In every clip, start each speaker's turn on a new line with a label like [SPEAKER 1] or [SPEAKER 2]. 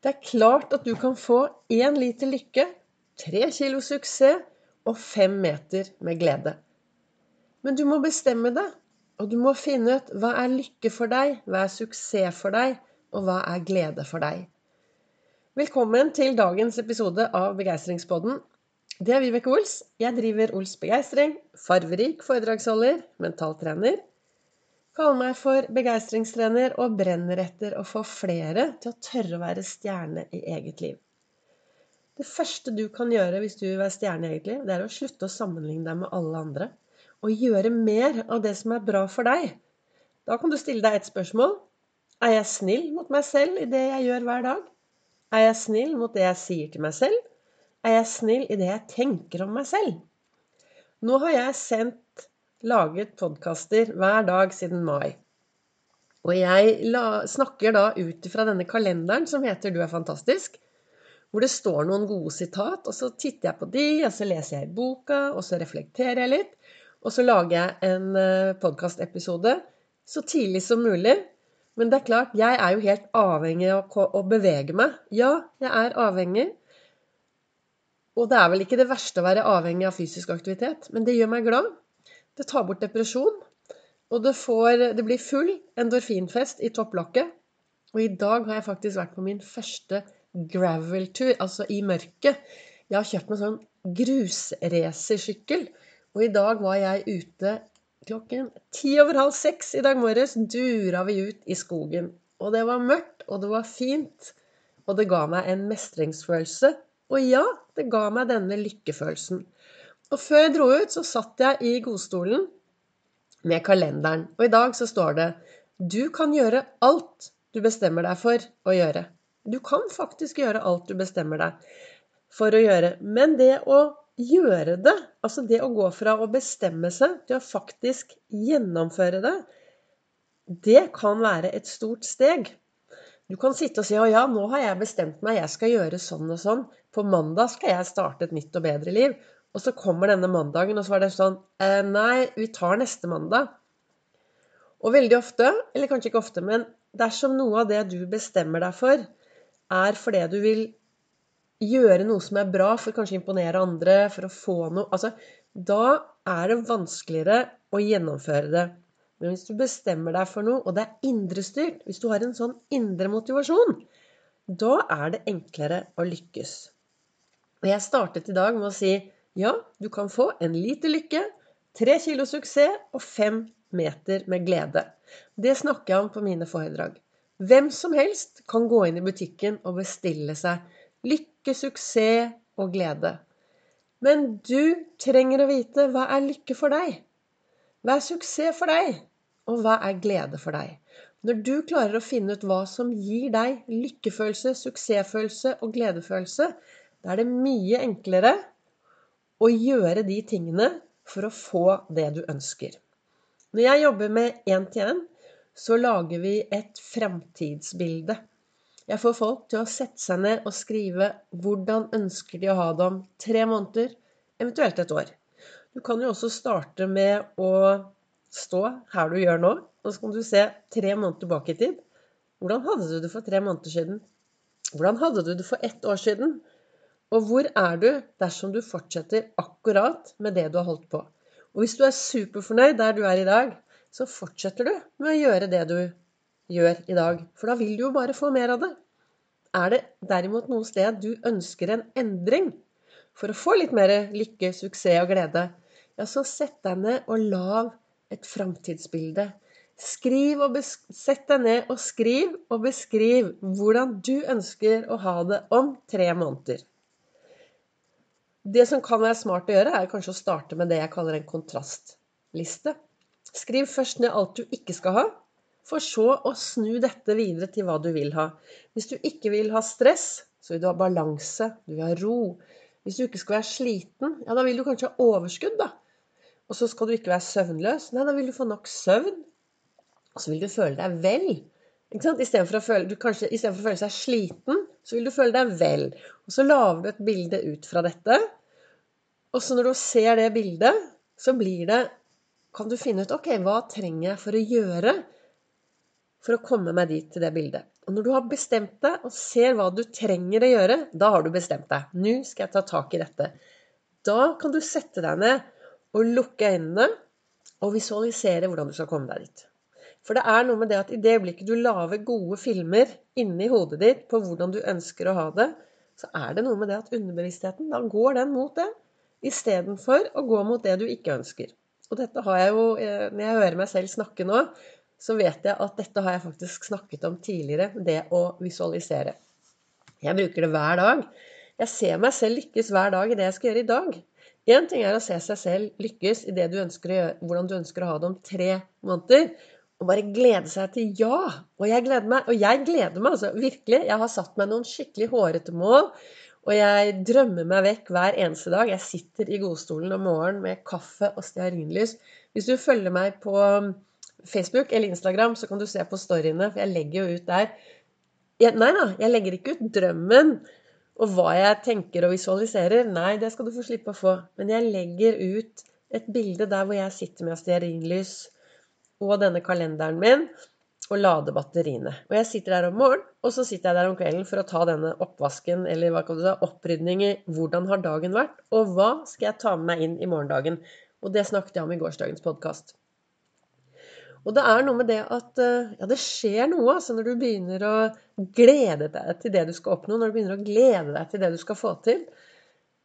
[SPEAKER 1] Det er klart at du kan få én liter lykke, tre kilo suksess og fem meter med glede. Men du må bestemme det, og du må finne ut hva er lykke for deg, hva er suksess for deg, og hva er glede for deg. Velkommen til dagens episode av Begeistringspodden. Det er Vibeke Ols. Jeg driver Ols Begeistring, farverik foredragsholder, mentaltrener kaller meg for begeistringstrener og brenner etter å få flere til å tørre å være stjerne i eget liv. Det første du kan gjøre hvis du vil være stjerne i eget liv, det er å slutte å sammenligne deg med alle andre. Og gjøre mer av det som er bra for deg. Da kan du stille deg et spørsmål. Er jeg snill mot meg selv i det jeg gjør hver dag? Er jeg snill mot det jeg sier til meg selv? Er jeg snill i det jeg tenker om meg selv? Nå har jeg sendt laget podkaster hver dag siden mai. Og jeg la, snakker da ut fra denne kalenderen som heter 'Du er fantastisk', hvor det står noen gode sitat, og så titter jeg på de, og så leser jeg boka, og så reflekterer jeg litt. Og så lager jeg en eh, podkastepisode så tidlig som mulig. Men det er klart, jeg er jo helt avhengig av å bevege meg. Ja, jeg er avhengig. Og det er vel ikke det verste å være avhengig av fysisk aktivitet, men det gjør meg glad. Det tar bort depresjon. Og det, får, det blir full endorfinfest i topplokket. Og i dag har jeg faktisk vært på min første gravel-tur, altså i mørket. Jeg har kjøpt meg sånn grusracersykkel. Og i dag var jeg ute klokken ti over halv seks i dag morges. Dura vi ut i skogen. Og det var mørkt, og det var fint. Og det ga meg en mestringsfølelse. Og ja, det ga meg denne lykkefølelsen. Og før jeg dro ut, så satt jeg i godstolen med kalenderen. Og i dag så står det Du kan gjøre alt du bestemmer deg for å gjøre. Du kan faktisk gjøre alt du bestemmer deg for å gjøre. Men det å gjøre det, altså det å gå fra å bestemme seg til å faktisk gjennomføre det, det kan være et stort steg. Du kan sitte og si 'Å ja, nå har jeg bestemt meg, jeg skal gjøre sånn og sånn'. På mandag skal jeg starte et nytt og bedre liv. Og så kommer denne mandagen, og så var det sånn eh, Nei, vi tar neste mandag. Og veldig ofte, eller kanskje ikke ofte, men dersom noe av det du bestemmer deg for, er fordi du vil gjøre noe som er bra for kanskje å imponere andre, for å få noe Altså, da er det vanskeligere å gjennomføre det. Men hvis du bestemmer deg for noe, og det er indrestyrt, hvis du har en sånn indre motivasjon, da er det enklere å lykkes. Og jeg startet i dag med å si ja, du kan få en liter lykke, tre kilo suksess og fem meter med glede. Det snakker jeg om på mine foredrag. Hvem som helst kan gå inn i butikken og bestille seg lykke, suksess og glede. Men du trenger å vite hva er lykke for deg? Hva er suksess for deg? Og hva er glede for deg? Når du klarer å finne ut hva som gir deg lykkefølelse, suksessfølelse og gledefølelse, da er det mye enklere å gjøre de tingene for å få det du ønsker. Når jeg jobber med én-til-én, så lager vi et fremtidsbilde. Jeg får folk til å sette seg ned og skrive hvordan ønsker de å ha det om tre måneder, eventuelt et år. Du kan jo også starte med å stå her du gjør nå, og så kan du se tre måneder tilbake i tid. Hvordan hadde du det for tre måneder siden? Hvordan hadde du det for ett år siden? Og hvor er du dersom du fortsetter akkurat med det du har holdt på? Og hvis du er superfornøyd der du er i dag, så fortsetter du med å gjøre det du gjør i dag. For da vil du jo bare få mer av det. Er det derimot noe sted du ønsker en endring for å få litt mer lykke, suksess og glede, ja, så sett deg ned og lag et framtidsbilde. Skriv og Sett deg ned og skriv og beskriv hvordan du ønsker å ha det om tre måneder. Det som kan være smart å gjøre, er kanskje å starte med det jeg kaller en kontrastliste. Skriv først ned alt du ikke skal ha, for så å snu dette videre til hva du vil ha. Hvis du ikke vil ha stress, så vil du ha balanse, du vil ha ro. Hvis du ikke skal være sliten, ja, da vil du kanskje ha overskudd, da. Og så skal du ikke være søvnløs. Nei, da vil du få nok søvn. Og så vil du føle deg vel. Ikke sant? Istedenfor å, føle, å føle seg sliten, så vil du føle deg vel. Og så lager du et bilde ut fra dette. Og så når du ser det bildet, så blir det Kan du finne ut Ok, hva trenger jeg for å gjøre for å komme meg dit til det bildet? Og når du har bestemt deg og ser hva du trenger å gjøre, da har du bestemt deg. Nå skal jeg ta tak i dette. Da kan du sette deg ned og lukke øynene og visualisere hvordan du skal komme deg dit. For det er noe med det at i det øyeblikket du lager gode filmer inni hodet ditt på hvordan du ønsker å ha det, så er det noe med det at underbevisstheten, da går den mot det, istedenfor å gå mot det du ikke ønsker. Og dette har jeg jo, eh, når jeg hører meg selv snakke nå, så vet jeg at dette har jeg faktisk snakket om tidligere, det å visualisere. Jeg bruker det hver dag. Jeg ser meg selv lykkes hver dag i det jeg skal gjøre i dag. Én ting er å se seg selv lykkes i det du ønsker å gjøre, hvordan du ønsker å ha det om tre måneder. Og bare glede seg til ja. Og jeg gleder meg. Og jeg gleder meg, altså. Virkelig. Jeg har satt meg noen skikkelig hårete mål. Og jeg drømmer meg vekk hver eneste dag. Jeg sitter i godstolen om morgenen med kaffe og stearinlys. Hvis du følger meg på Facebook eller Instagram, så kan du se på storyene, for jeg legger jo ut der. Jeg, nei da, jeg legger ikke ut drømmen og hva jeg tenker og visualiserer. Nei, det skal du få slippe å få. Men jeg legger ut et bilde der hvor jeg sitter med stearinlys og denne kalenderen min og lade batteriene. Og jeg sitter der om morgenen, og så sitter jeg der om kvelden for å ta denne oppvasken, eller hva kan du si, opprydning i hvordan har dagen vært, og hva skal jeg ta med meg inn i morgendagen. Og det snakket jeg om i gårsdagens podkast. Og det er noe med det at eh, ja, det skjer noe altså, når du begynner å glede deg til det du skal oppnå, når du begynner å glede deg til det du skal få til.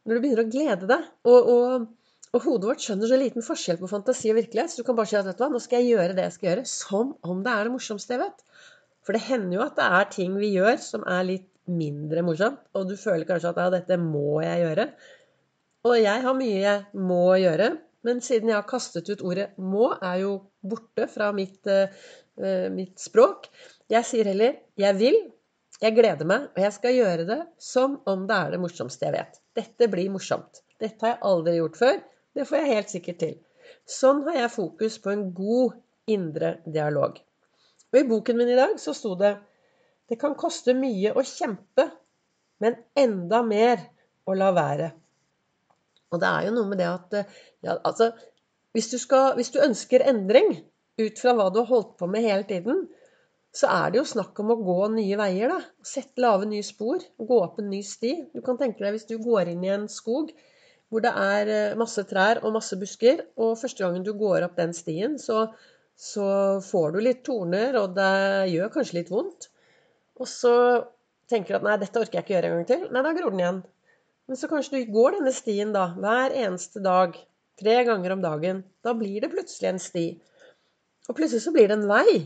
[SPEAKER 1] Når du begynner å glede deg. Og, og og hodet vårt skjønner så liten forskjell på fantasi og virkelighet, så du kan bare si at vet du hva, nå skal jeg gjøre det jeg skal gjøre, som om det er det morsomste jeg vet. For det hender jo at det er ting vi gjør som er litt mindre morsomt, og du føler kanskje at ja, dette må jeg gjøre. Og jeg har mye jeg må gjøre, men siden jeg har kastet ut ordet 'må', er jo borte fra mitt, uh, mitt språk. Jeg sier heller 'jeg vil', jeg gleder meg, og jeg skal gjøre det som om det er det morsomste jeg vet. Dette blir morsomt. Dette har jeg aldri gjort før. Det får jeg helt sikkert til. Sånn har jeg fokus på en god indre dialog. Og i boken min i dag så sto det det kan koste mye å kjempe, men enda mer å la være. Og det er jo noe med det at ja, altså, hvis, du skal, hvis du ønsker endring ut fra hva du har holdt på med hele tiden, så er det jo snakk om å gå nye veier. da, Sett lave nye spor. Gå opp en ny sti. Du kan tenke deg hvis du går inn i en skog hvor det er eh, masse trær og masse busker. Og første gangen du går opp den stien, så, så får du litt torner, og det gjør kanskje litt vondt. Og så tenker du at nei, dette orker jeg ikke gjøre en gang til. Nei, da gror den igjen. Men så kanskje du går denne stien da, hver eneste dag, tre ganger om dagen. Da blir det plutselig en sti. Og plutselig så blir det en vei.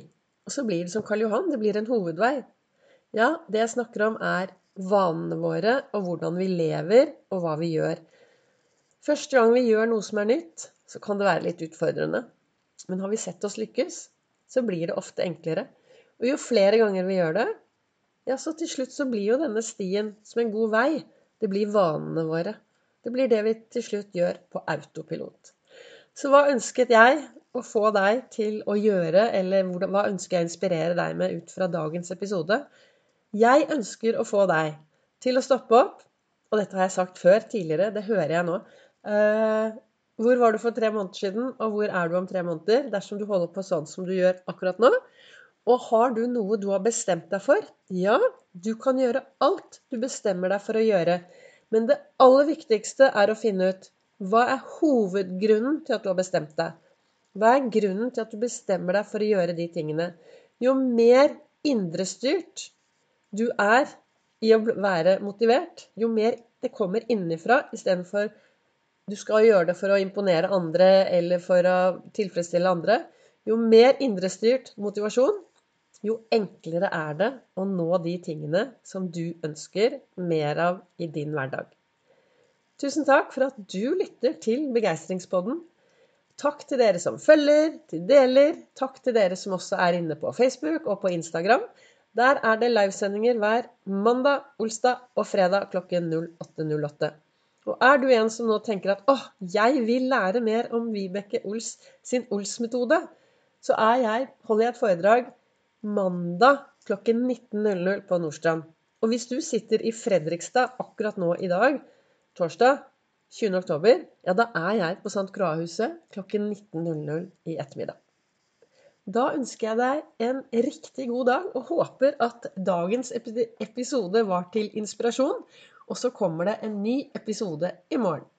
[SPEAKER 1] Og så blir det som Karl Johan, det blir en hovedvei. Ja, det jeg snakker om, er vanene våre, og hvordan vi lever, og hva vi gjør. Første gang vi gjør noe som er nytt, så kan det være litt utfordrende. Men har vi sett oss lykkes, så blir det ofte enklere. Og jo flere ganger vi gjør det, ja, så til slutt så blir jo denne stien som en god vei. Det blir vanene våre. Det blir det vi til slutt gjør på autopilot. Så hva ønsket jeg å få deg til å gjøre, eller hva ønsker jeg å inspirere deg med ut fra dagens episode? Jeg ønsker å få deg til å stoppe opp, og dette har jeg sagt før tidligere, det hører jeg nå, hvor var du for tre måneder siden, og hvor er du om tre måneder? Dersom du holder på sånn som du gjør akkurat nå. Og har du noe du har bestemt deg for? Ja, du kan gjøre alt du bestemmer deg for å gjøre. Men det aller viktigste er å finne ut hva er hovedgrunnen til at du har bestemt deg? Hva er grunnen til at du bestemmer deg for å gjøre de tingene? Jo mer indrestyrt du er i å være motivert, jo mer det kommer innenfra istedenfor du skal gjøre det for å imponere andre eller for å tilfredsstille andre. Jo mer indrestyrt motivasjon, jo enklere er det å nå de tingene som du ønsker mer av i din hverdag. Tusen takk for at du lytter til Begeistringspodden. Takk til dere som følger, til deler. Takk til dere som også er inne på Facebook og på Instagram. Der er det livesendinger hver mandag, olsdag og fredag klokken 08.08. Og er du en som nå tenker at åh, jeg vil lære mer om Vibeke Ols sin Ols-metode, så jeg, holder jeg et foredrag mandag klokken 19.00 på Nordstrand. Og hvis du sitter i Fredrikstad akkurat nå i dag, torsdag 20. oktober, ja, da er jeg på St. Croix-huset klokken 19.00 i ettermiddag. Da ønsker jeg deg en riktig god dag og håper at dagens episode var til inspirasjon. Og så kommer det en ny episode i morgen.